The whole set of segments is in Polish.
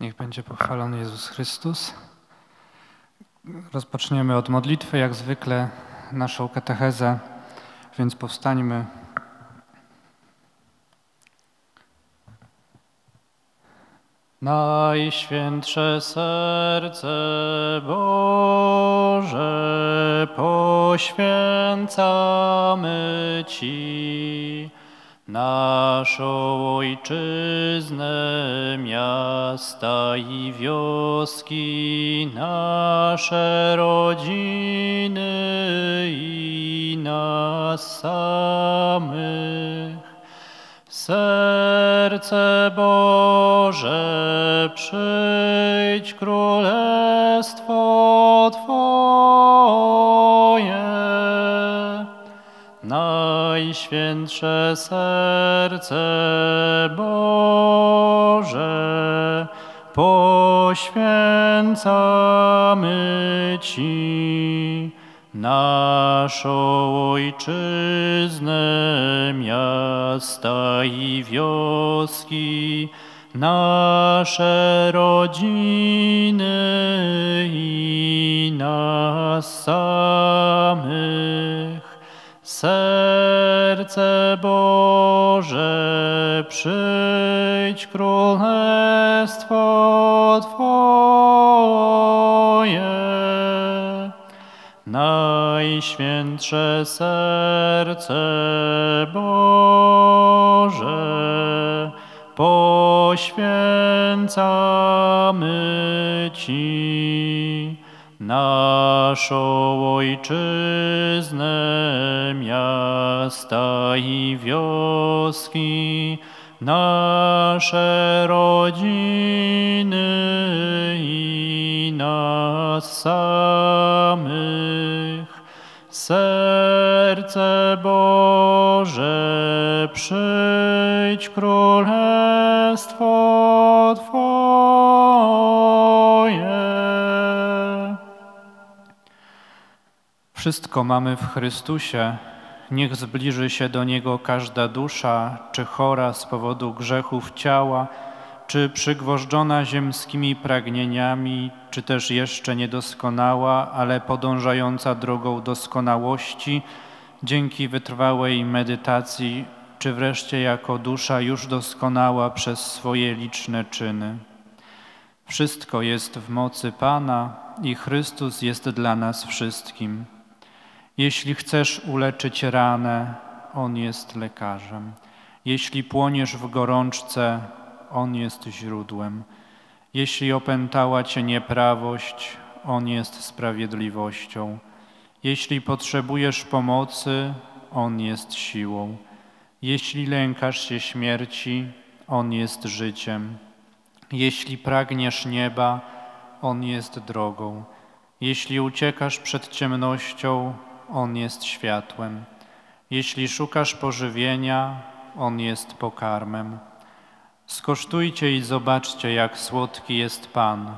Niech będzie pochwalony Jezus Chrystus. Rozpoczniemy od modlitwy, jak zwykle, naszą katechezę, więc powstańmy. Najświętsze serce Boże, poświęcamy Ci naszą ojczyznę, miasta i wioski, nasze rodziny i nas samych. Serce Boże, przyjdź królestwo Twoje. Najświętsze serce Boże, poświęcamy Ci naszą ojczyznę, miasta i wioski, nasze rodziny i nas samych. Serce Boże, przyjdź królestwo Twoje. Najświętsze serce Boże, poświęcamy Ci naszą ojczyznę, miasta i wioski, nasze rodziny i nas samych. Serce Boże, przyjdź królestwo Twoje. Wszystko mamy w Chrystusie. Niech zbliży się do Niego każda dusza, czy chora z powodu grzechów ciała, czy przygwożdżona ziemskimi pragnieniami, czy też jeszcze niedoskonała, ale podążająca drogą doskonałości, dzięki wytrwałej medytacji, czy wreszcie jako dusza już doskonała przez swoje liczne czyny. Wszystko jest w mocy Pana i Chrystus jest dla nas wszystkim. Jeśli chcesz uleczyć ranę, On jest lekarzem. Jeśli płoniesz w gorączce, On jest źródłem. Jeśli opętała Cię nieprawość, On jest sprawiedliwością. Jeśli potrzebujesz pomocy, On jest siłą. Jeśli lękasz się śmierci, On jest życiem. Jeśli pragniesz nieba, On jest drogą. Jeśli uciekasz przed ciemnością, On jest światłem. Jeśli szukasz pożywienia, On jest pokarmem. Skosztujcie i zobaczcie, jak słodki jest Pan,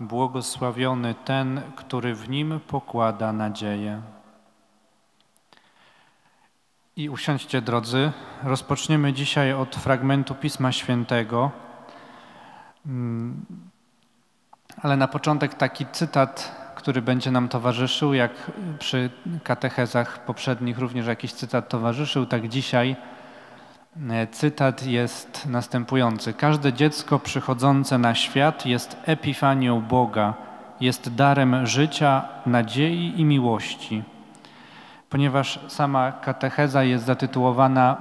błogosławiony ten, który w Nim pokłada nadzieję. I usiądźcie, drodzy. Rozpoczniemy dzisiaj od fragmentu Pisma Świętego. Mm, ale na początek taki cytat, który będzie nam towarzyszył, jak przy katechezach poprzednich również jakiś cytat towarzyszył, tak dzisiaj e, cytat jest następujący. Każde dziecko przychodzące na świat jest epifanią Boga, jest darem życia, nadziei i miłości ponieważ sama katecheza jest zatytułowana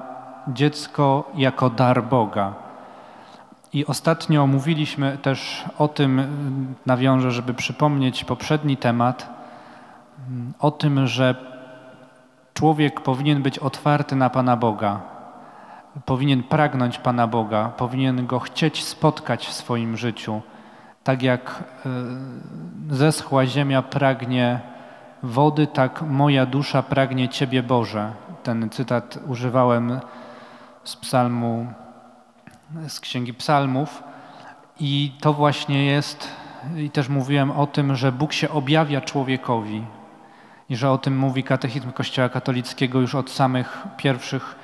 Dziecko jako dar Boga. I ostatnio mówiliśmy też o tym, nawiążę, żeby przypomnieć poprzedni temat, o tym, że człowiek powinien być otwarty na Pana Boga, powinien pragnąć Pana Boga, powinien Go chcieć spotkać w swoim życiu, tak jak e, zeschła ziemia pragnie wody, tak moja dusza pragnie Ciebie Boże. Ten cytat używałem z psalmu, z Księgi Psalmów i to właśnie jest, i też mówiłem o tym, że Bóg się objawia człowiekowi i że o tym mówi katechizm Kościoła katolickiego już od samych pierwszych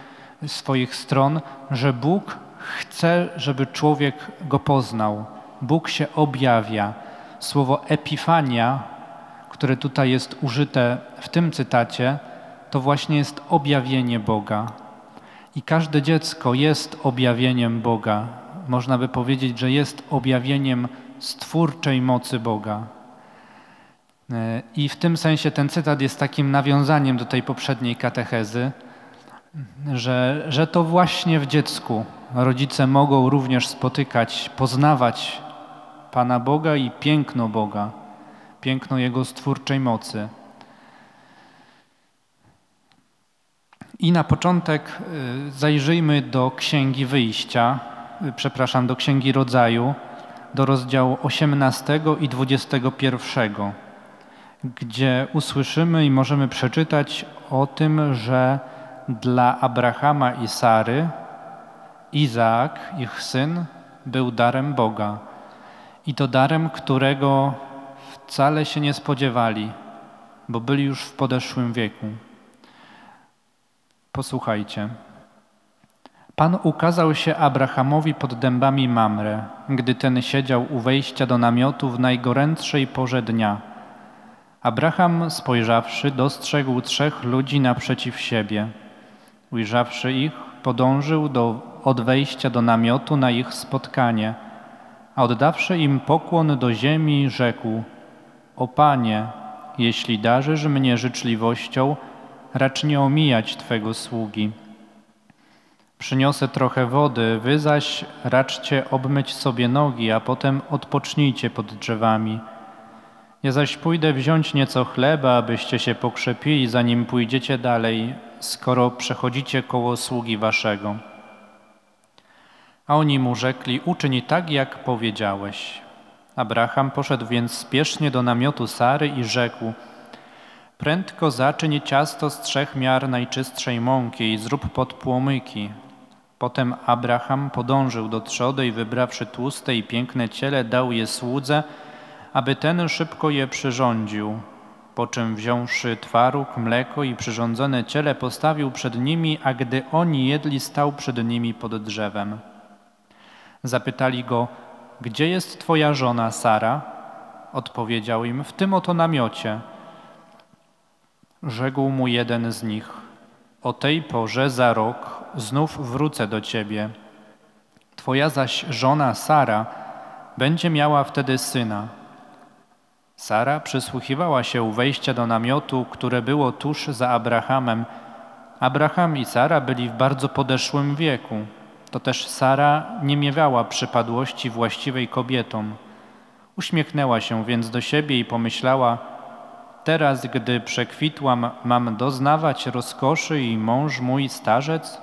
swoich stron, że Bóg chce, żeby człowiek go poznał. Bóg się objawia. Słowo epifania, które tutaj jest użyte w tym cytacie, to właśnie jest objawienie Boga. I każde dziecko jest objawieniem Boga. Można by powiedzieć, że jest objawieniem stwórczej mocy Boga. E, I w tym sensie ten cytat jest takim nawiązaniem do tej poprzedniej katechezy, że, że to właśnie w dziecku rodzice mogą również spotykać, poznawać Pana Boga i piękno Boga, piękno Jego stwórczej mocy. I na początek y, zajrzyjmy do Księgi Wyjścia, y, przepraszam, do Księgi Rodzaju, do rozdziału 18 i 21, gdzie usłyszymy i możemy przeczytać o tym, że dla Abrahama i Sary Izaak, ich syn, był darem Boga. I to darem, którego wcale się nie spodziewali, bo byli już w podeszłym wieku. Posłuchajcie. Pan ukazał się Abrahamowi pod dębami Mamre, gdy ten siedział u wejścia do namiotu w najgorętszej porze dnia. Abraham, spojrzawszy, dostrzegł trzech ludzi naprzeciw siebie. Ujrzawszy ich, podążył do, od wejścia do namiotu na ich spotkanie, a oddawszy im pokłon do ziemi, rzekł: O Panie, jeśli darzysz mnie życzliwością, racz nie omijać Twego sługi. Przyniosę trochę wody, wy zaś raczcie obmyć sobie nogi, a potem odpocznijcie pod drzewami. Ja zaś pójdę wziąć nieco chleba, abyście się pokrzepili, zanim pójdziecie dalej, skoro przechodzicie koło sługi waszego. A oni mu rzekli, uczyń tak, jak powiedziałeś. Abraham poszedł więc spiesznie do namiotu Sary i rzekł, prędko zaczyń ciasto z trzech miar najczystszej mąki i zrób podpłomyki. Potem Abraham podążył do trzody i wybrawszy tłuste i piękne ciele, dał je słudze, aby ten szybko je przyrządził. Po czym wziąwszy twaróg, mleko i przyrządzone ciele, postawił przed nimi, a gdy oni jedli, stał przed nimi pod drzewem. Zapytali go, gdzie jest twoja żona Sara? Odpowiedział im, w tym oto namiocie. Rzekł mu jeden z nich, o tej porze za rok znów wrócę do ciebie. Twoja zaś żona Sara będzie miała wtedy syna. Sara przysłuchiwała się u wejścia do namiotu, które było tuż za Abrahamem. Abraham i Sara byli w bardzo podeszłym wieku. To też Sara nie miewała przypadłości właściwej kobietom. Uśmiechnęła się więc do siebie i pomyślała: Teraz, gdy przekwitłam, mam doznawać rozkoszy i mąż mój starzec?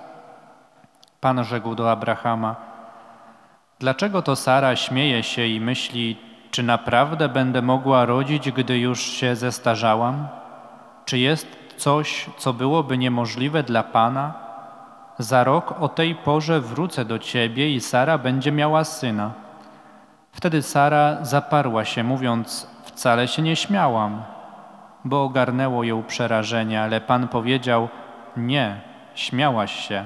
Pan rzekł do Abrahama: Dlaczego to Sara śmieje się i myśli, czy naprawdę będę mogła rodzić, gdy już się zestarzałam? Czy jest coś, co byłoby niemożliwe dla Pana? Za rok o tej porze wrócę do Ciebie i Sara będzie miała syna. Wtedy Sara zaparła się, mówiąc: Wcale się nie śmiałam, bo ogarnęło ją przerażenie, ale Pan powiedział: Nie, śmiałaś się.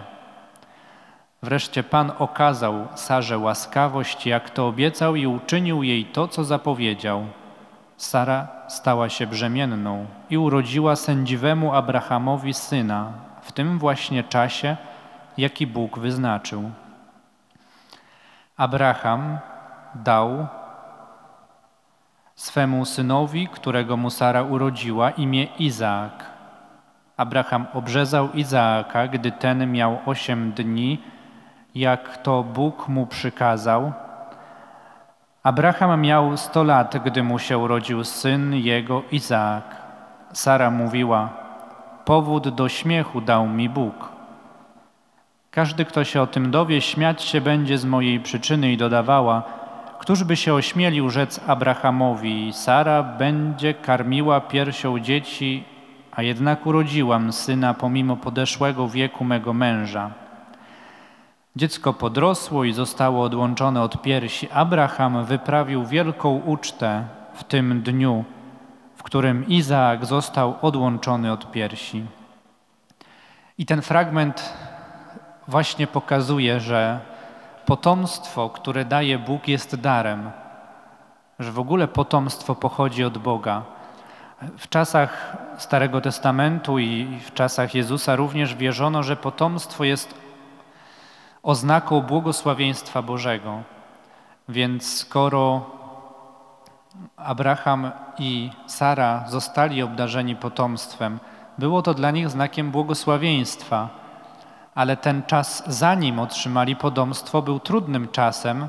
Wreszcie Pan okazał Sarze łaskawość, jak to obiecał, i uczynił jej to, co zapowiedział. Sara stała się brzemienną i urodziła sędziwemu Abrahamowi syna w tym właśnie czasie, jaki Bóg wyznaczył. Abraham dał swemu synowi, którego mu Sara urodziła, imię Izaak. Abraham obrzezał Izaaka, gdy ten miał osiem dni jak to Bóg mu przykazał. Abraham miał sto lat, gdy mu się urodził syn jego Izaak. Sara mówiła: Powód do śmiechu dał mi Bóg. Każdy, kto się o tym dowie, śmiać się będzie z mojej przyczyny i dodawała: Któż by się ośmielił rzec Abrahamowi: Sara będzie karmiła piersią dzieci, a jednak urodziłam syna pomimo podeszłego wieku mego męża. Dziecko podrosło i zostało odłączone od piersi. Abraham wyprawił wielką ucztę w tym dniu, w którym Izaak został odłączony od piersi. I ten fragment właśnie pokazuje, że potomstwo, które daje Bóg, jest darem. że w ogóle potomstwo pochodzi od Boga. W czasach Starego Testamentu i w czasach Jezusa również wierzono, że potomstwo jest oznaką błogosławieństwa Bożego. Więc skoro Abraham i Sara zostali obdarzeni potomstwem, było to dla nich znakiem błogosławieństwa, ale ten czas, zanim otrzymali potomstwo, był trudnym czasem.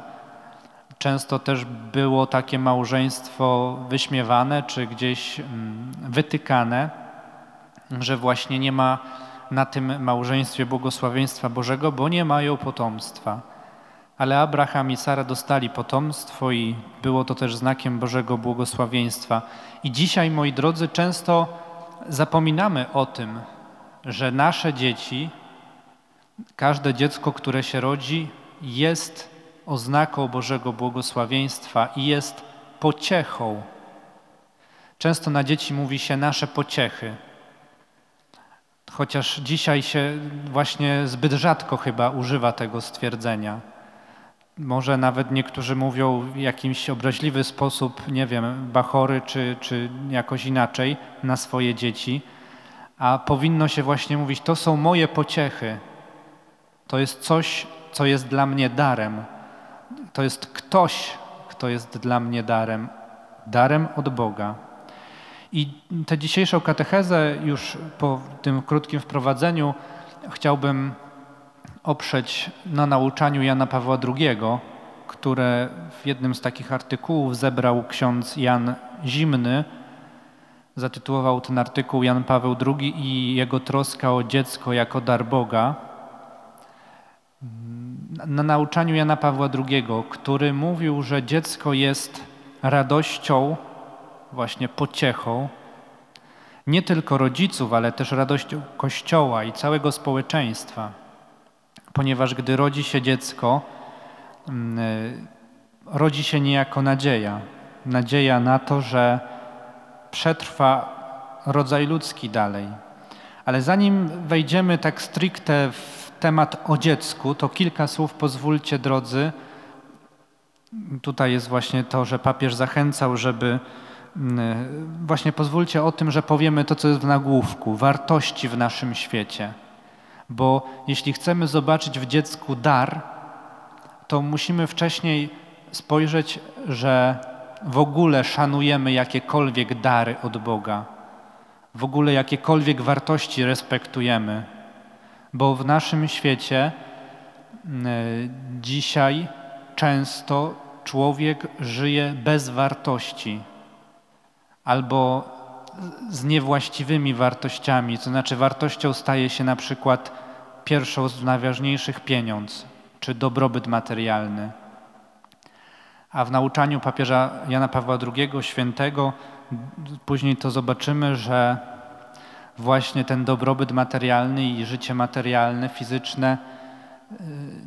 Często też było takie małżeństwo wyśmiewane czy gdzieś mm, wytykane, że właśnie nie ma na tym małżeństwie błogosławieństwa Bożego, bo nie mają potomstwa. Ale Abraham i Sara dostali potomstwo i było to też znakiem Bożego błogosławieństwa. I dzisiaj, moi drodzy, często zapominamy o tym, że nasze dzieci, każde dziecko, które się rodzi, jest oznaką Bożego błogosławieństwa i jest pociechą. Często na dzieci mówi się nasze pociechy. Chociaż dzisiaj się właśnie zbyt rzadko chyba używa tego stwierdzenia. Może nawet niektórzy mówią w jakiś obraźliwy sposób, nie wiem, bachory czy, czy jakoś inaczej na swoje dzieci, a powinno się właśnie mówić: To są moje pociechy. To jest coś, co jest dla mnie darem. To jest ktoś, kto jest dla mnie darem, darem od Boga. I tę dzisiejszą katechezę, już po tym krótkim wprowadzeniu, chciałbym oprzeć na nauczaniu Jana Pawła II, które w jednym z takich artykułów zebrał ksiądz Jan Zimny. Zatytułował ten artykuł Jan Paweł II i jego troska o dziecko jako dar Boga. Na nauczaniu Jana Pawła II, który mówił, że dziecko jest radością, właśnie pociechą, nie tylko rodziców, ale też radością Kościoła i całego społeczeństwa ponieważ gdy rodzi się dziecko, mm, y, rodzi się niejako nadzieja. Nadzieja na to, że przetrwa rodzaj ludzki dalej. Ale zanim wejdziemy tak stricte w temat o dziecku, to kilka słów pozwólcie, drodzy. Tutaj jest właśnie to, że papież zachęcał, żeby mm, właśnie pozwólcie o tym, że powiemy to, co jest w nagłówku, wartości w naszym świecie. Bo jeśli chcemy zobaczyć w dziecku dar, to musimy wcześniej spojrzeć, że w ogóle szanujemy jakiekolwiek dary od Boga, w ogóle jakiekolwiek wartości respektujemy, bo w naszym świecie dzisiaj często człowiek żyje bez wartości albo z niewłaściwymi wartościami, to znaczy wartością staje się na przykład pierwszą z najważniejszych pieniądz czy dobrobyt materialny. A w nauczaniu papieża Jana Pawła II, świętego, później to zobaczymy, że właśnie ten dobrobyt materialny i życie materialne, fizyczne y,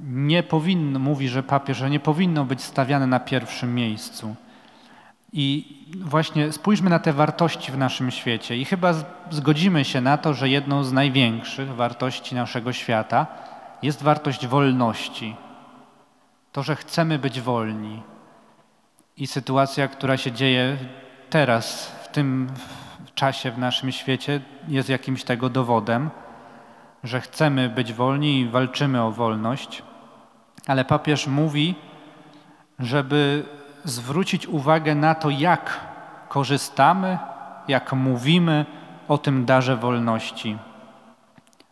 nie powinno, mówi, że papież, że nie powinno być stawiane na pierwszym miejscu. I właśnie spójrzmy na te wartości w naszym świecie i chyba zgodzimy się na to, że jedną z największych wartości naszego świata jest wartość wolności. To, że chcemy być wolni. I sytuacja, która się dzieje teraz, w tym czasie w naszym świecie, jest jakimś tego dowodem, że chcemy być wolni i walczymy o wolność. Ale papież mówi, żeby zwrócić uwagę na to, jak korzystamy, jak mówimy o tym darze wolności.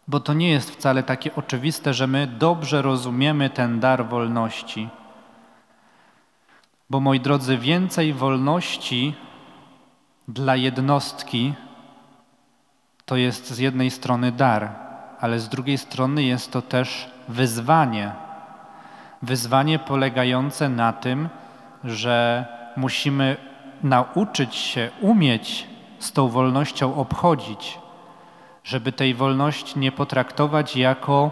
Bo to nie jest wcale takie oczywiste, że my dobrze rozumiemy ten dar wolności. Bo moi drodzy, więcej wolności dla jednostki to jest z jednej strony dar, ale z drugiej strony jest to też wyzwanie. Wyzwanie polegające na tym, że musimy nauczyć się, umieć z tą wolnością obchodzić, żeby tej wolności nie potraktować jako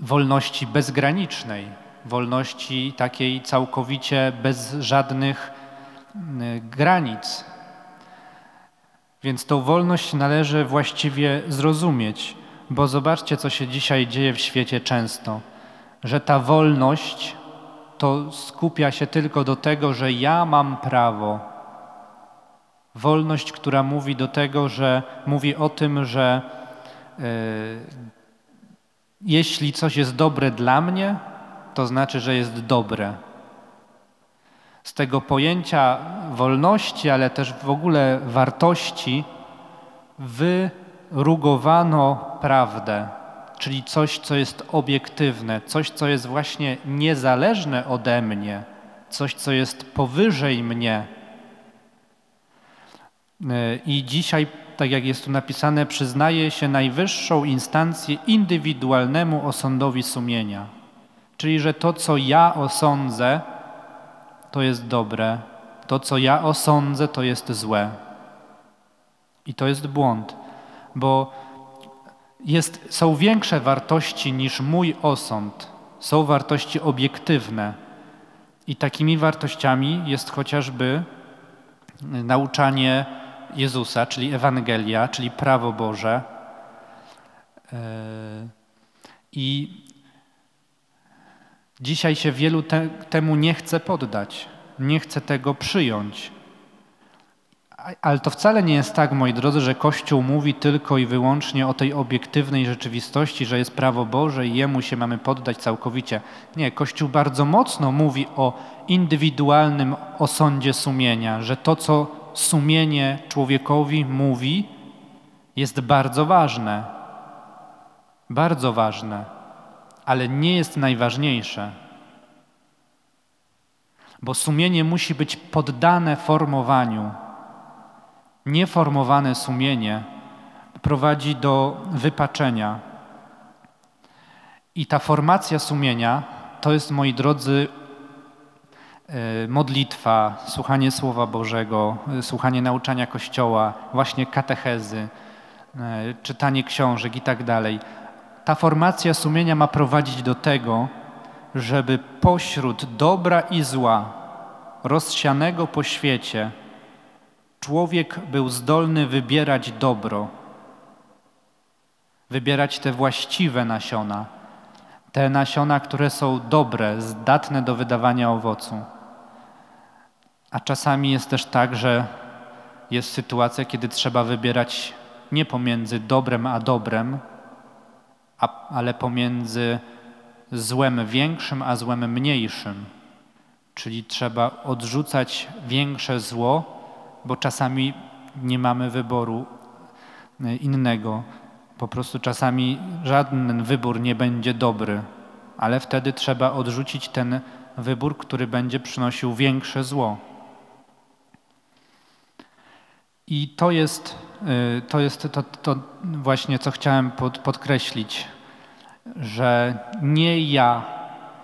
wolności bezgranicznej, wolności takiej całkowicie bez żadnych granic. Więc tą wolność należy właściwie zrozumieć, bo zobaczcie, co się dzisiaj dzieje w świecie często, że ta wolność to skupia się tylko do tego, że ja mam prawo. Wolność, która mówi do tego, że mówi o tym, że e, jeśli coś jest dobre dla mnie, to znaczy, że jest dobre. Z tego pojęcia wolności, ale też w ogóle wartości, wyrugowano prawdę, czyli coś, co jest obiektywne, coś, co jest właśnie niezależne ode mnie, coś, co jest powyżej mnie. I dzisiaj, tak jak jest tu napisane, przyznaje się najwyższą instancję indywidualnemu osądowi sumienia. Czyli, że to, co ja osądzę, to jest dobre, to, co ja osądzę, to jest złe. I to jest błąd, bo jest, są większe wartości niż mój osąd, są wartości obiektywne. I takimi wartościami jest chociażby nauczanie Jezusa, czyli Ewangelia, czyli prawo Boże. E, I dzisiaj się wielu te, temu nie chce poddać, nie chce tego przyjąć. Ale to wcale nie jest tak, moi drodzy, że Kościół mówi tylko i wyłącznie o tej obiektywnej rzeczywistości, że jest prawo Boże i jemu się mamy poddać całkowicie. Nie, Kościół bardzo mocno mówi o indywidualnym osądzie sumienia, że to, co sumienie człowiekowi mówi, jest bardzo ważne. Bardzo ważne, ale nie jest najważniejsze. Bo sumienie musi być poddane formowaniu Nieformowane sumienie prowadzi do wypaczenia. I ta formacja sumienia to jest, moi drodzy, e, modlitwa, słuchanie Słowa Bożego, e, słuchanie nauczania Kościoła, właśnie katechezy, e, czytanie książek i tak dalej. Ta formacja sumienia ma prowadzić do tego, żeby pośród dobra i zła rozsianego po świecie Człowiek był zdolny wybierać dobro, wybierać te właściwe nasiona, te nasiona, które są dobre, zdatne do wydawania owocu. A czasami jest też tak, że jest sytuacja, kiedy trzeba wybierać nie pomiędzy dobrem a dobrem, a, ale pomiędzy złem większym a złem mniejszym. Czyli trzeba odrzucać większe zło bo czasami nie mamy wyboru e, innego. Po prostu czasami żaden wybór nie będzie dobry, ale wtedy trzeba odrzucić ten wybór, który będzie przynosił większe zło. I to jest, to, jest to, to właśnie, co chciałem pod, podkreślić, że nie ja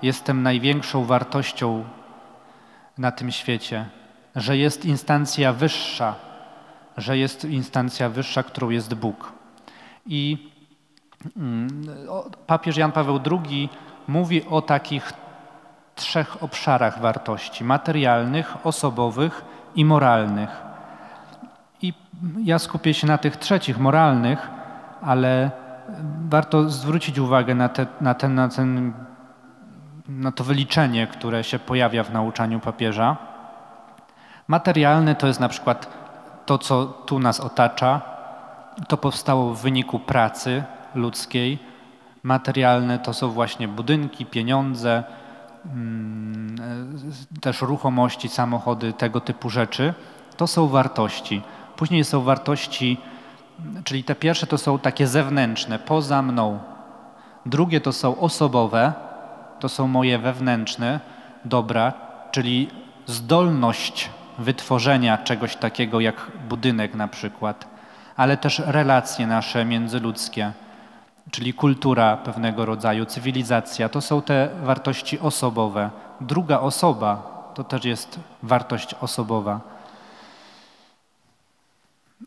jestem największą wartością na tym świecie, że jest instancja wyższa, że jest instancja wyższa, którą jest Bóg. I mm, papież Jan Paweł II mówi o takich trzech obszarach wartości: materialnych, osobowych i moralnych. I ja skupię się na tych trzecich, moralnych, ale warto zwrócić uwagę na, te, na, ten, na, ten, na to wyliczenie, które się pojawia w nauczaniu papieża. Materialne to jest na przykład to, co tu nas otacza. To powstało w wyniku pracy ludzkiej. Materialne to są właśnie budynki, pieniądze, mm, też ruchomości, samochody, tego typu rzeczy. To są wartości. Później są wartości, czyli te pierwsze to są takie zewnętrzne, poza mną. Drugie to są osobowe, to są moje wewnętrzne dobra, czyli zdolność wytworzenia czegoś takiego jak budynek na przykład, ale też relacje nasze międzyludzkie, czyli kultura pewnego rodzaju, cywilizacja, to są te wartości osobowe. Druga osoba to też jest wartość osobowa.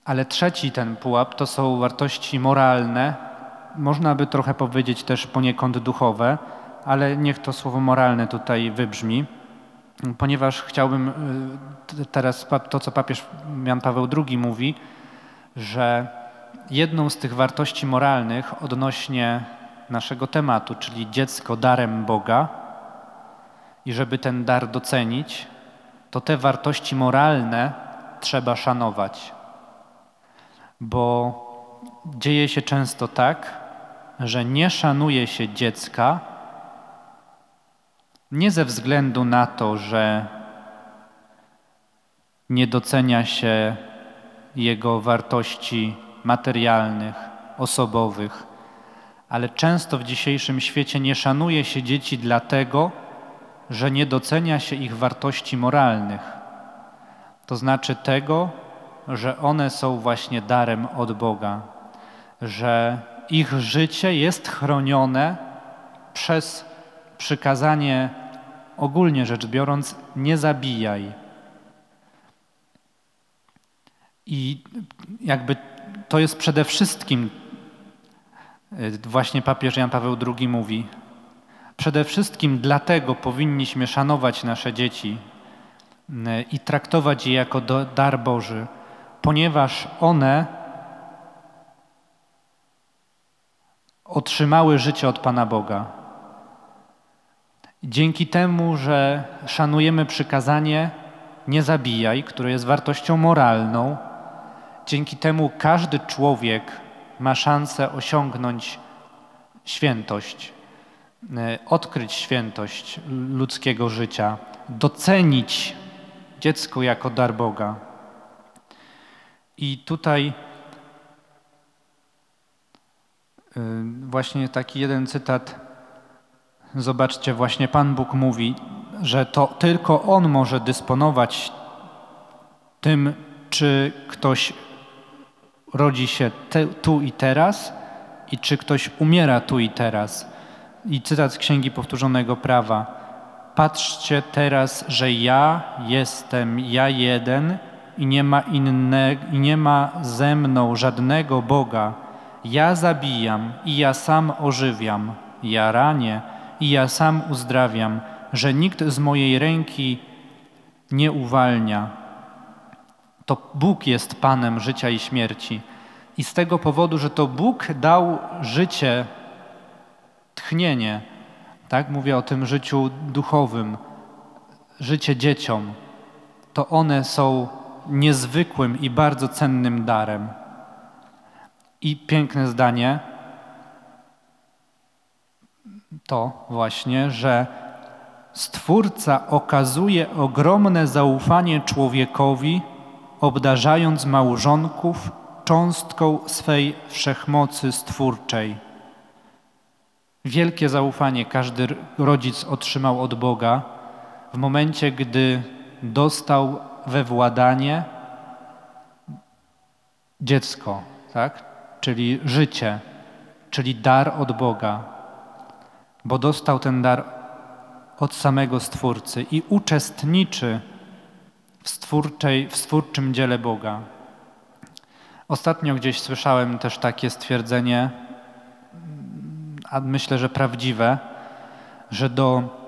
Ale trzeci ten pułap to są wartości moralne, można by trochę powiedzieć też poniekąd duchowe, ale niech to słowo moralne tutaj wybrzmi ponieważ chciałbym y, teraz to, co papież Jan Paweł II mówi, że jedną z tych wartości moralnych odnośnie naszego tematu, czyli dziecko darem Boga, I żeby ten dar docenić, to te wartości moralne trzeba szanować. Bo dzieje się często tak, że nie szanuje się dziecka nie ze względu na to, że nie docenia się jego wartości materialnych, osobowych, ale często w dzisiejszym świecie nie szanuje się dzieci dlatego, że nie docenia się ich wartości moralnych. To znaczy tego, że one są właśnie darem od Boga, że ich życie jest chronione przez przykazanie, ogólnie rzecz biorąc, nie zabijaj. I jakby to jest przede wszystkim, y, właśnie papież Jan Paweł II mówi, przede wszystkim dlatego powinniśmy szanować nasze dzieci y, i traktować je jako dar Boży, ponieważ one otrzymały życie od Pana Boga. Dzięki temu, że szanujemy przykazanie nie zabijaj, które jest wartością moralną, dzięki temu każdy człowiek ma szansę osiągnąć świętość, e, odkryć świętość ludzkiego życia, docenić dziecko jako dar Boga. I tutaj e, właśnie taki jeden cytat. Zobaczcie, właśnie Pan Bóg mówi, że to tylko On może dysponować tym, czy ktoś rodzi się te, tu i teraz i czy ktoś umiera tu i teraz. I cytat z Księgi Powtórzonego Prawa. Patrzcie teraz, że ja jestem ja jeden i nie ma innego, i nie ma ze mną żadnego Boga. Ja zabijam i ja sam ożywiam, ja ranię i ja sam uzdrawiam, że nikt z mojej ręki nie uwalnia to Bóg jest Panem życia i śmierci. I z tego powodu, że to Bóg dał życie, tchnienie, tak? Mówię o tym życiu duchowym, życie dzieciom, to one są niezwykłym i bardzo cennym darem. I piękne zdanie to właśnie, że Stwórca okazuje ogromne zaufanie człowiekowi, obdarzając małżonków cząstką swej wszechmocy stwórczej. Wielkie zaufanie każdy rodzic otrzymał od Boga w momencie, gdy dostał we władanie dziecko, tak? czyli życie, czyli dar od Boga, bo dostał ten dar od samego Stwórcy i uczestniczy w, stwórczej, w stwórczym dziele Boga. Ostatnio gdzieś słyszałem też takie stwierdzenie, a myślę, że prawdziwe, że do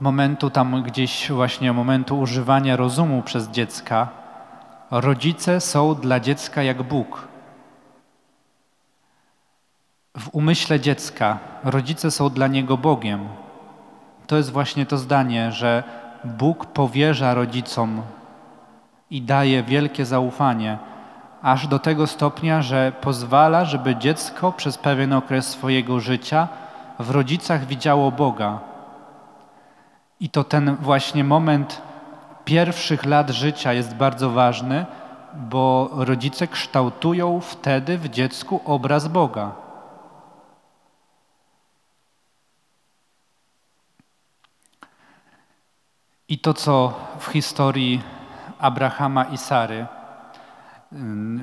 momentu tam gdzieś właśnie momentu używania rozumu przez dziecka, rodzice są dla dziecka jak Bóg. W umyśle dziecka rodzice są dla niego Bogiem. To jest właśnie to zdanie, że Bóg powierza rodzicom i daje wielkie zaufanie, aż do tego stopnia, że pozwala, żeby dziecko przez pewien okres swojego życia w rodzicach widziało Boga. I to ten właśnie moment pierwszych lat życia jest bardzo ważny, bo rodzice kształtują wtedy w dziecku obraz Boga. I to, co w historii Abrahama i Sary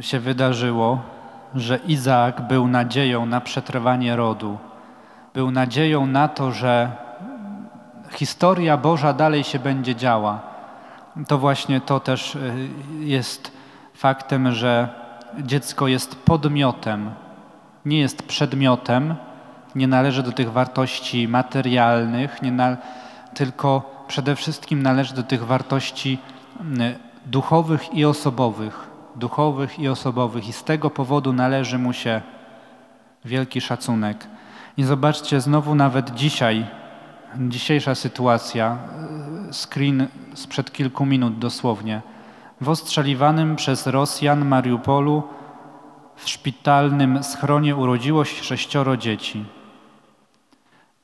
się wydarzyło, że Izaak był nadzieją na przetrwanie rodu, był nadzieją na to, że historia Boża dalej się będzie działa. To właśnie to też y, jest faktem, że dziecko jest podmiotem, nie jest przedmiotem, nie należy do tych wartości materialnych, na, tylko przede wszystkim należy do tych wartości y, duchowych i osobowych. Duchowych i osobowych, i z tego powodu należy mu się wielki szacunek. I zobaczcie, znowu nawet dzisiaj Dzisiejsza sytuacja, screen sprzed kilku minut dosłownie. W ostrzeliwanym przez Rosjan Mariupolu w szpitalnym schronie urodziło się sześcioro dzieci.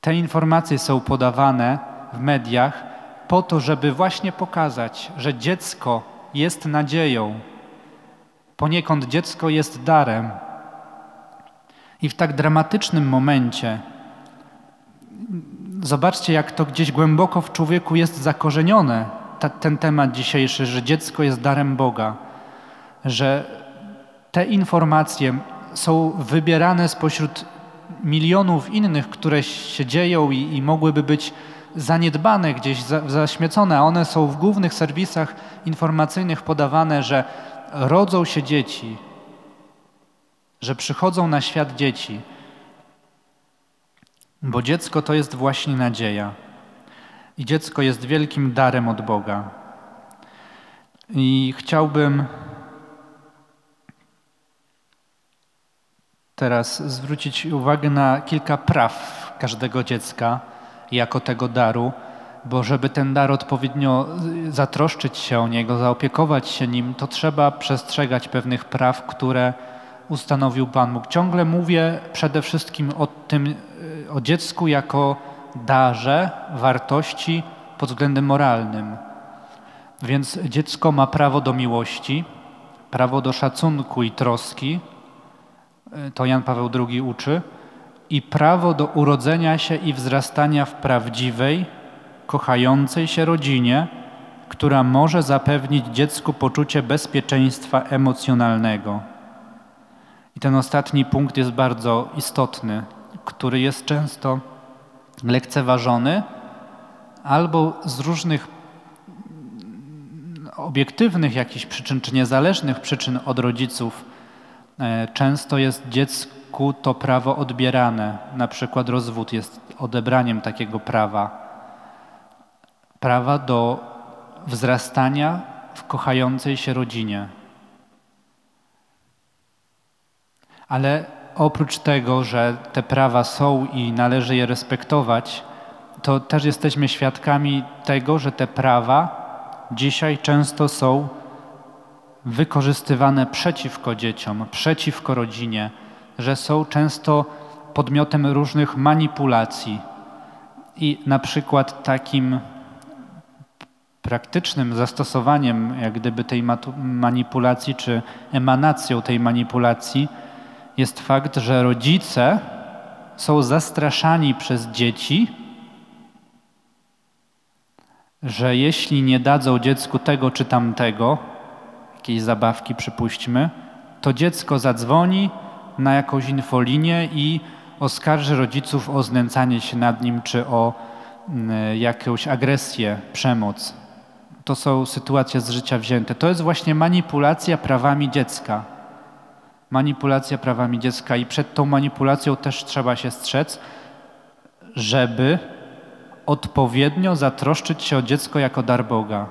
Te informacje są podawane w mediach po to, żeby właśnie pokazać, że dziecko jest nadzieją. Poniekąd dziecko jest darem. I w tak dramatycznym momencie, zobaczcie, jak to gdzieś głęboko w człowieku jest zakorzenione, ta, ten temat dzisiejszy, że dziecko jest darem Boga, że te informacje są wybierane spośród milionów innych, które się dzieją i, i mogłyby być zaniedbane gdzieś, za, zaśmiecone, a one są w głównych serwisach informacyjnych podawane, że rodzą się dzieci, że przychodzą na świat dzieci, bo dziecko to jest właśnie nadzieja. I dziecko jest wielkim darem od Boga. I chciałbym teraz zwrócić uwagę na kilka praw każdego dziecka jako tego daru, bo żeby ten dar odpowiednio zatroszczyć się o niego, zaopiekować się nim, to trzeba przestrzegać pewnych praw, które ustanowił Pan Bóg. Ciągle mówię przede wszystkim o tym, o dziecku jako darze, wartości pod względem moralnym. Więc dziecko ma prawo do miłości, prawo do szacunku i troski, to Jan Paweł II uczy, i prawo do urodzenia się i wzrastania w prawdziwej, kochającej się rodzinie, która może zapewnić dziecku poczucie bezpieczeństwa emocjonalnego. I ten ostatni punkt jest bardzo istotny, który jest często lekceważony albo z różnych obiektywnych jakichś przyczyn, czy niezależnych przyczyn od rodziców, e, często jest dziecku to prawo odbierane. Na przykład rozwód jest odebraniem takiego prawa. Prawa do wzrastania w kochającej się rodzinie. Ale oprócz tego, że te prawa są i należy je respektować, to też jesteśmy świadkami tego, że te prawa dzisiaj często są wykorzystywane przeciwko dzieciom, przeciwko rodzinie, że są często podmiotem różnych manipulacji. I na przykład takim praktycznym zastosowaniem jak gdyby tej manipulacji, czy emanacją tej manipulacji jest fakt, że rodzice są zastraszani przez dzieci, że jeśli nie dadzą dziecku tego czy tamtego, jakiejś zabawki przypuśćmy, to dziecko zadzwoni na jakąś infolinię i oskarży rodziców o znęcanie się nad nim czy o mm, jakąś agresję, przemoc. To są sytuacje z życia wzięte. To jest właśnie manipulacja prawami dziecka manipulacja prawami dziecka i przed tą manipulacją też trzeba się strzec, żeby odpowiednio zatroszczyć się o dziecko jako dar Boga.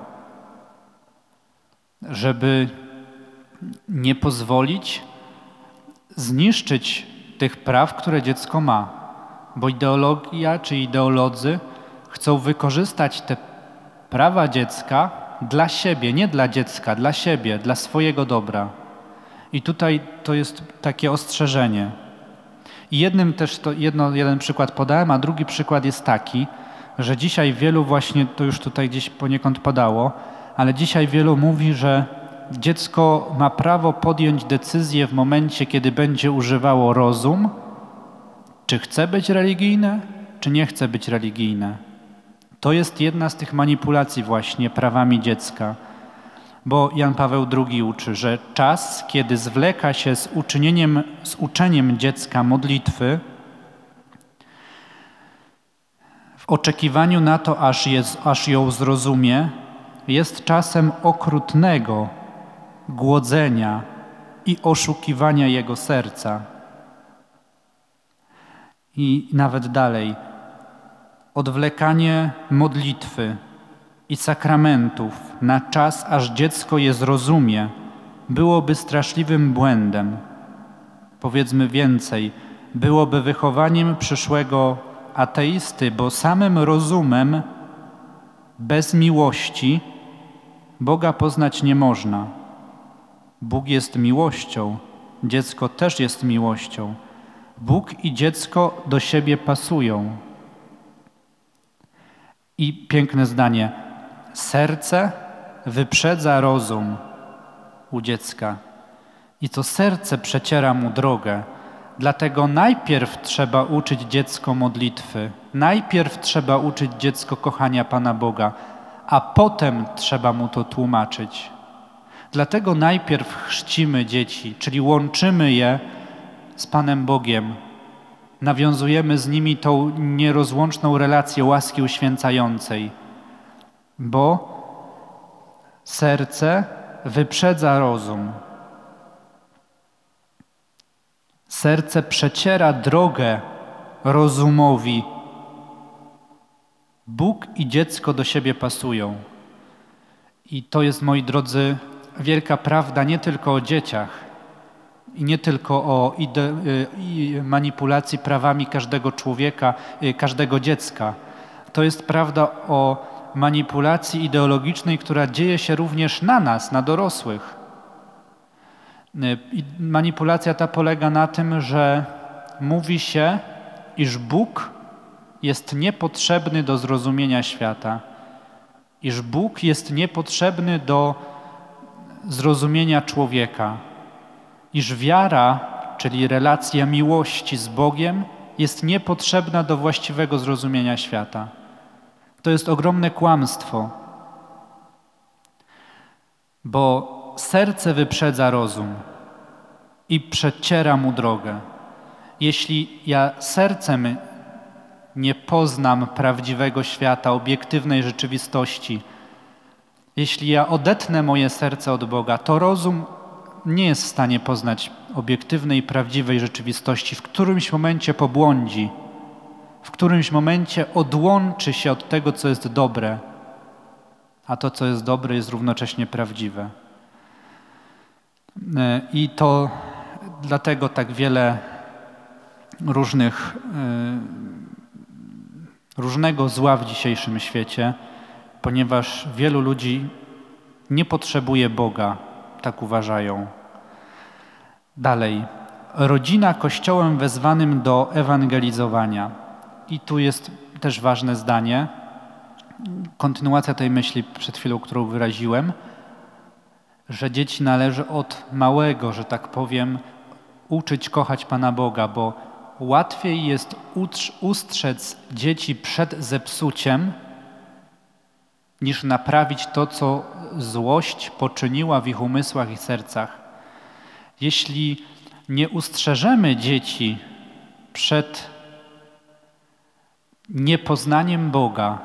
Żeby nie pozwolić zniszczyć tych praw, które dziecko ma. Bo ideologia czy ideolodzy chcą wykorzystać te prawa dziecka dla siebie, nie dla dziecka, dla siebie, dla swojego dobra. I tutaj to jest takie ostrzeżenie. I jednym też to jedno, jeden przykład podałem, a drugi przykład jest taki, że dzisiaj wielu właśnie, to już tutaj gdzieś poniekąd podało, ale dzisiaj wielu mówi, że dziecko ma prawo podjąć decyzję w momencie, kiedy będzie używało rozum, czy chce być religijne, czy nie chce być religijne. To jest jedna z tych manipulacji właśnie prawami dziecka bo Jan Paweł II uczy, że czas, kiedy zwleka się z, uczynieniem, z uczeniem dziecka modlitwy, w oczekiwaniu na to, aż, jest, aż ją zrozumie, jest czasem okrutnego głodzenia i oszukiwania jego serca. I nawet dalej, odwlekanie modlitwy, i sakramentów na czas, aż dziecko je zrozumie, byłoby straszliwym błędem. Powiedzmy więcej, byłoby wychowaniem przyszłego ateisty, bo samym rozumem bez miłości Boga poznać nie można. Bóg jest miłością, dziecko też jest miłością. Bóg i dziecko do siebie pasują. I piękne zdanie: serce wyprzedza rozum u dziecka. I to serce przeciera mu drogę. Dlatego najpierw trzeba uczyć dziecko modlitwy, najpierw trzeba uczyć dziecko kochania Pana Boga, a potem trzeba mu to tłumaczyć. Dlatego najpierw chrzcimy dzieci, czyli łączymy je z Panem Bogiem. Nawiązujemy z nimi tą nierozłączną relację łaski uświęcającej, bo serce wyprzedza rozum. Serce przeciera drogę rozumowi. Bóg i dziecko do siebie pasują. I to jest, moi drodzy, wielka prawda nie tylko o dzieciach i nie tylko o y, manipulacji prawami każdego człowieka, y, każdego dziecka. To jest prawda o manipulacji ideologicznej, która dzieje się również na nas, na dorosłych. Y, manipulacja ta polega na tym, że mówi się, iż Bóg jest niepotrzebny do zrozumienia świata, iż Bóg jest niepotrzebny do zrozumienia człowieka, iż wiara, czyli relacja miłości z Bogiem, jest niepotrzebna do właściwego zrozumienia świata. To jest ogromne kłamstwo, bo serce wyprzedza rozum i przeciera mu drogę. Jeśli ja sercem nie poznam prawdziwego świata, obiektywnej rzeczywistości, jeśli ja odetnę moje serce od Boga, to rozum nie jest w stanie poznać obiektywnej, prawdziwej rzeczywistości. W którymś momencie pobłądzi, w którymś momencie odłączy się od tego, co jest dobre, a to, co jest dobre, jest równocześnie prawdziwe. E, I to dlatego tak wiele różnych, e, różnego zła w dzisiejszym świecie, ponieważ wielu ludzi nie potrzebuje Boga, tak uważają. Dalej, rodzina kościołem wezwanym do ewangelizowania. I tu jest też ważne zdanie, kontynuacja tej myśli przed chwilą, którą wyraziłem, że dzieci należy od małego, że tak powiem, uczyć kochać Pana Boga, bo łatwiej jest ustrzec dzieci przed zepsuciem, niż naprawić to, co złość poczyniła w ich umysłach i sercach. Jeśli nie ustrzeżemy dzieci przed niepoznaniem Boga,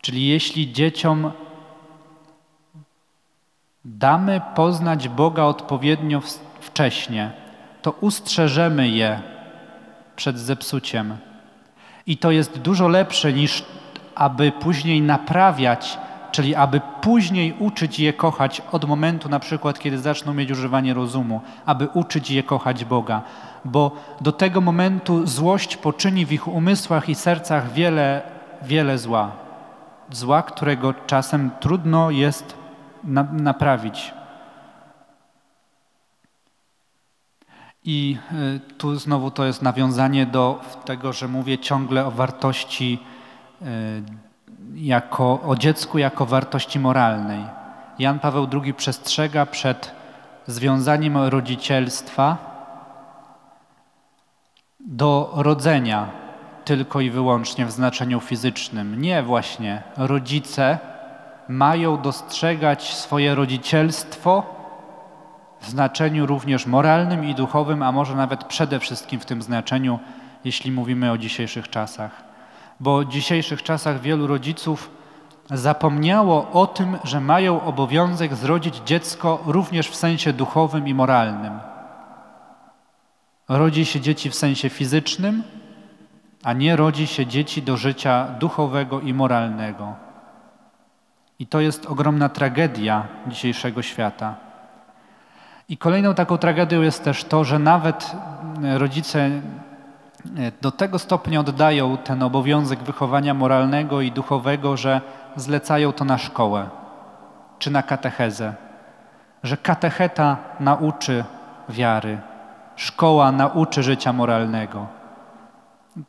czyli jeśli dzieciom damy poznać Boga odpowiednio wcześnie, to ustrzeżemy je przed zepsuciem. I to jest dużo lepsze niż aby później naprawiać, czyli aby później uczyć je kochać od momentu na przykład, kiedy zaczną mieć używanie rozumu, aby uczyć je kochać Boga. Bo do tego momentu złość poczyni w ich umysłach i sercach wiele, wiele zła. Zła, którego czasem trudno jest na, naprawić. I y, tu znowu to jest nawiązanie do tego, że mówię ciągle o wartości y, jako, o dziecku jako wartości moralnej. Jan Paweł II przestrzega przed związaniem rodzicielstwa do rodzenia tylko i wyłącznie w znaczeniu fizycznym. Nie właśnie. Rodzice mają dostrzegać swoje rodzicielstwo w znaczeniu również moralnym i duchowym, a może nawet przede wszystkim w tym znaczeniu, jeśli mówimy o dzisiejszych czasach. Bo w dzisiejszych czasach wielu rodziców zapomniało o tym, że mają obowiązek zrodzić dziecko również w sensie duchowym i moralnym. Rodzi się dzieci w sensie fizycznym, a nie rodzi się dzieci do życia duchowego i moralnego. I to jest ogromna tragedia dzisiejszego świata. I kolejną taką tragedią jest też to, że nawet rodzice do tego stopnia oddają ten obowiązek wychowania moralnego i duchowego, że zlecają to na szkołę czy na katechezę, że katecheta nauczy wiary, szkoła nauczy życia moralnego.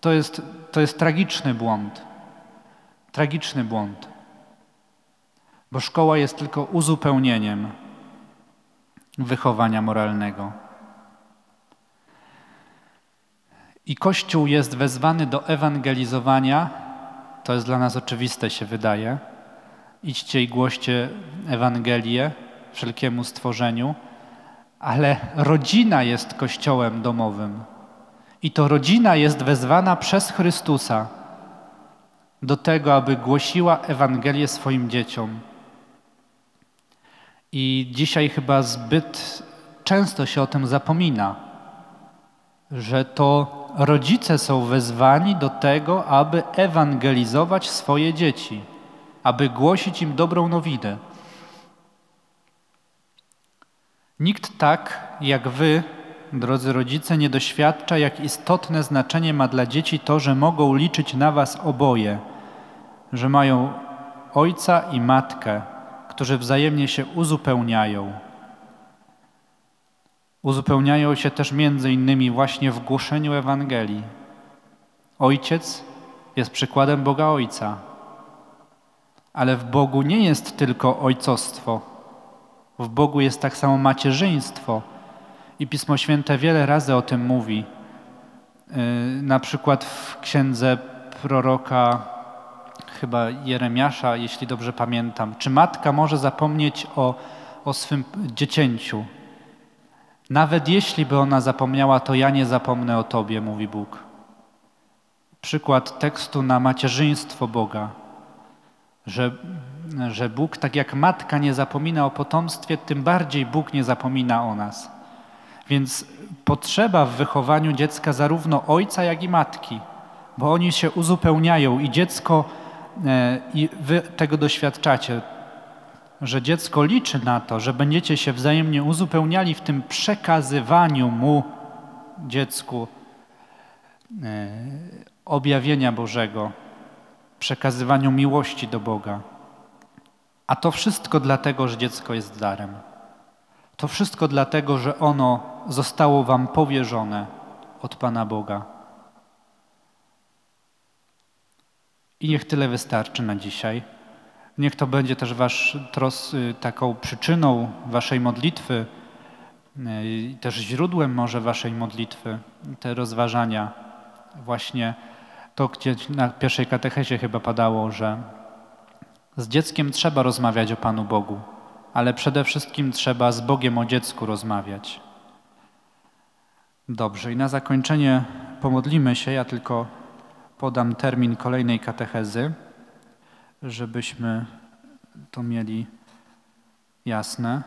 To jest, to jest tragiczny błąd. Tragiczny błąd. Bo szkoła jest tylko uzupełnieniem wychowania moralnego. I Kościół jest wezwany do ewangelizowania, to jest dla nas oczywiste, się wydaje. Idźcie i głoście Ewangelię wszelkiemu stworzeniu, ale rodzina jest Kościołem domowym. I to rodzina jest wezwana przez Chrystusa do tego, aby głosiła Ewangelię swoim dzieciom. I dzisiaj chyba zbyt często się o tym zapomina, że to rodzice są wezwani do tego, aby ewangelizować swoje dzieci, aby głosić im dobrą nowinę. Nikt tak jak wy, drodzy rodzice, nie doświadcza, jak istotne znaczenie ma dla dzieci to, że mogą liczyć na was oboje, że mają ojca i matkę, którzy wzajemnie się uzupełniają. Uzupełniają się też między innymi właśnie w głoszeniu Ewangelii. Ojciec jest przykładem Boga Ojca, ale w Bogu nie jest tylko ojcostwo. W Bogu jest tak samo macierzyństwo. I Pismo Święte wiele razy o tym mówi. Yy, na przykład w księdze proroka, chyba Jeremiasza, jeśli dobrze pamiętam. Czy matka może zapomnieć o, o swym dziecięciu? Nawet jeśli by ona zapomniała, to ja nie zapomnę o Tobie, mówi Bóg. Przykład tekstu na macierzyństwo Boga, że, że Bóg, tak jak matka nie zapomina o potomstwie, tym bardziej Bóg nie zapomina o nas. Więc potrzeba w wychowaniu dziecka zarówno ojca, jak i matki, bo oni się uzupełniają i dziecko, e, i wy tego doświadczacie, że dziecko liczy na to, że będziecie się wzajemnie uzupełniali w tym przekazywaniu mu, dziecku, e, objawienia Bożego, przekazywaniu miłości do Boga. A to wszystko dlatego, że dziecko jest darem. To wszystko dlatego, że ono zostało Wam powierzone od Pana Boga. I niech tyle wystarczy na dzisiaj. Niech to będzie też wasz tros, y, taką przyczyną waszej modlitwy, y, też źródłem może waszej modlitwy, te rozważania. Właśnie to, gdzie na pierwszej katechezie chyba padało, że z dzieckiem trzeba rozmawiać o Panu Bogu, ale przede wszystkim trzeba z Bogiem o dziecku rozmawiać. Dobrze, i na zakończenie pomodlimy się. Ja tylko podam termin kolejnej katechezy żebyśmy to mieli jasne.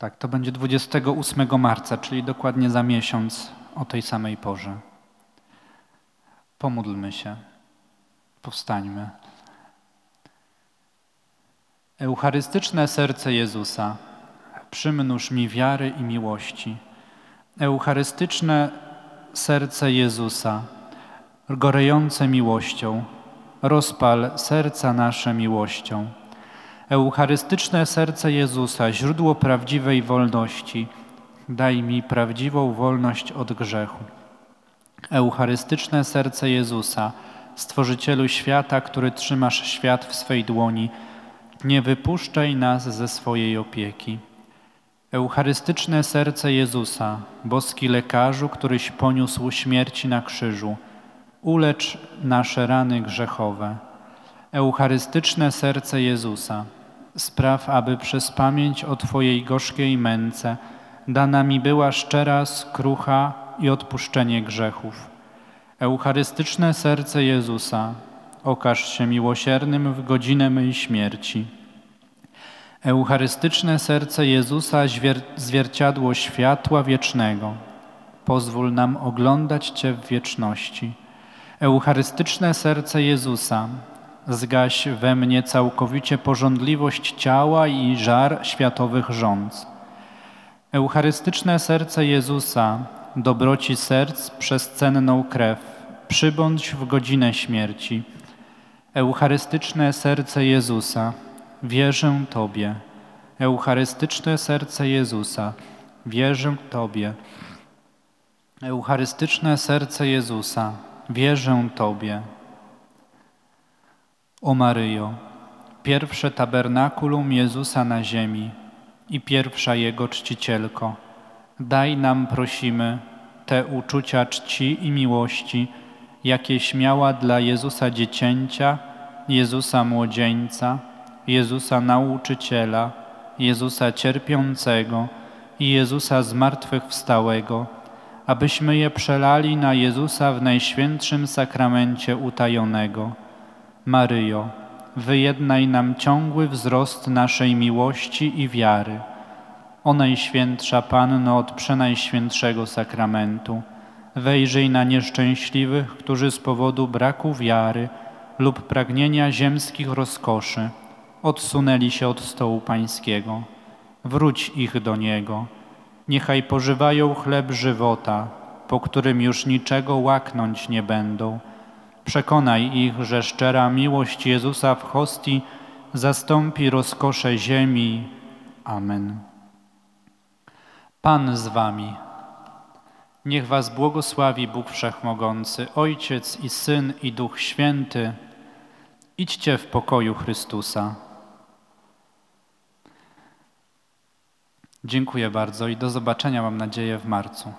Tak, to będzie 28 marca, czyli dokładnie za miesiąc o tej samej porze. Pomódlmy się, powstańmy. Eucharystyczne serce Jezusa, przymnóż mi wiary i miłości. Eucharystyczne serce Jezusa, gorejące miłością, rozpal serca nasze miłością. Eucharystyczne serce Jezusa, źródło prawdziwej wolności, daj mi prawdziwą wolność od grzechu. Eucharystyczne serce Jezusa, Stworzycielu świata, który trzymasz świat w swej dłoni, nie wypuszczaj nas ze swojej opieki. Eucharystyczne serce Jezusa, boski lekarzu, któryś poniósł śmierci na krzyżu, ulecz nasze rany grzechowe. Eucharystyczne serce Jezusa, spraw, aby przez pamięć o Twojej gorzkiej męce dana mi była szczera skrucha i odpuszczenie grzechów. Eucharystyczne serce Jezusa, okaż się miłosiernym w godzinę mej śmierci. Eucharystyczne serce Jezusa, zwier- zwierciadło światła wiecznego, pozwól nam oglądać Cię w wieczności. Eucharystyczne serce Jezusa, zgaś we mnie całkowicie pożądliwość ciała i żar światowych rządz. Eucharystyczne serce Jezusa, dobroci serc przez cenną krew, przybądź w godzinę śmierci. Eucharystyczne serce Jezusa, wierzę Tobie. Eucharystyczne serce Jezusa, wierzę Tobie. Eucharystyczne serce Jezusa, wierzę Tobie. O Maryjo, pierwsze tabernakulum Jezusa na ziemi i pierwsza Jego czcicielko, daj nam, prosimy, te uczucia czci i miłości, jakie śmiała dla Jezusa dziecięcia, Jezusa młodzieńca, Jezusa nauczyciela, Jezusa cierpiącego i Jezusa zmartwychwstałego, abyśmy je przelali na Jezusa w najświętszym sakramencie utajonego. Maryjo, wyjednaj nam ciągły wzrost naszej miłości i wiary. O Najświętsza Panno od Przenajświętszego Sakramentu, wejrzyj na nieszczęśliwych, którzy z powodu braku wiary lub pragnienia ziemskich rozkoszy odsunęli się od stołu Pańskiego. Wróć ich do Niego. Niechaj pożywają chleb żywota, po którym już niczego łaknąć nie będą. Przekonaj ich, że szczera miłość Jezusa w hostii zastąpi rozkosze ziemi. Amen. Pan z wami. Niech was błogosławi Bóg Wszechmogący, Ojciec i Syn i Duch Święty. Idźcie w pokoju Chrystusa. Dziękuję bardzo i do zobaczenia, mam nadzieję, w marcu.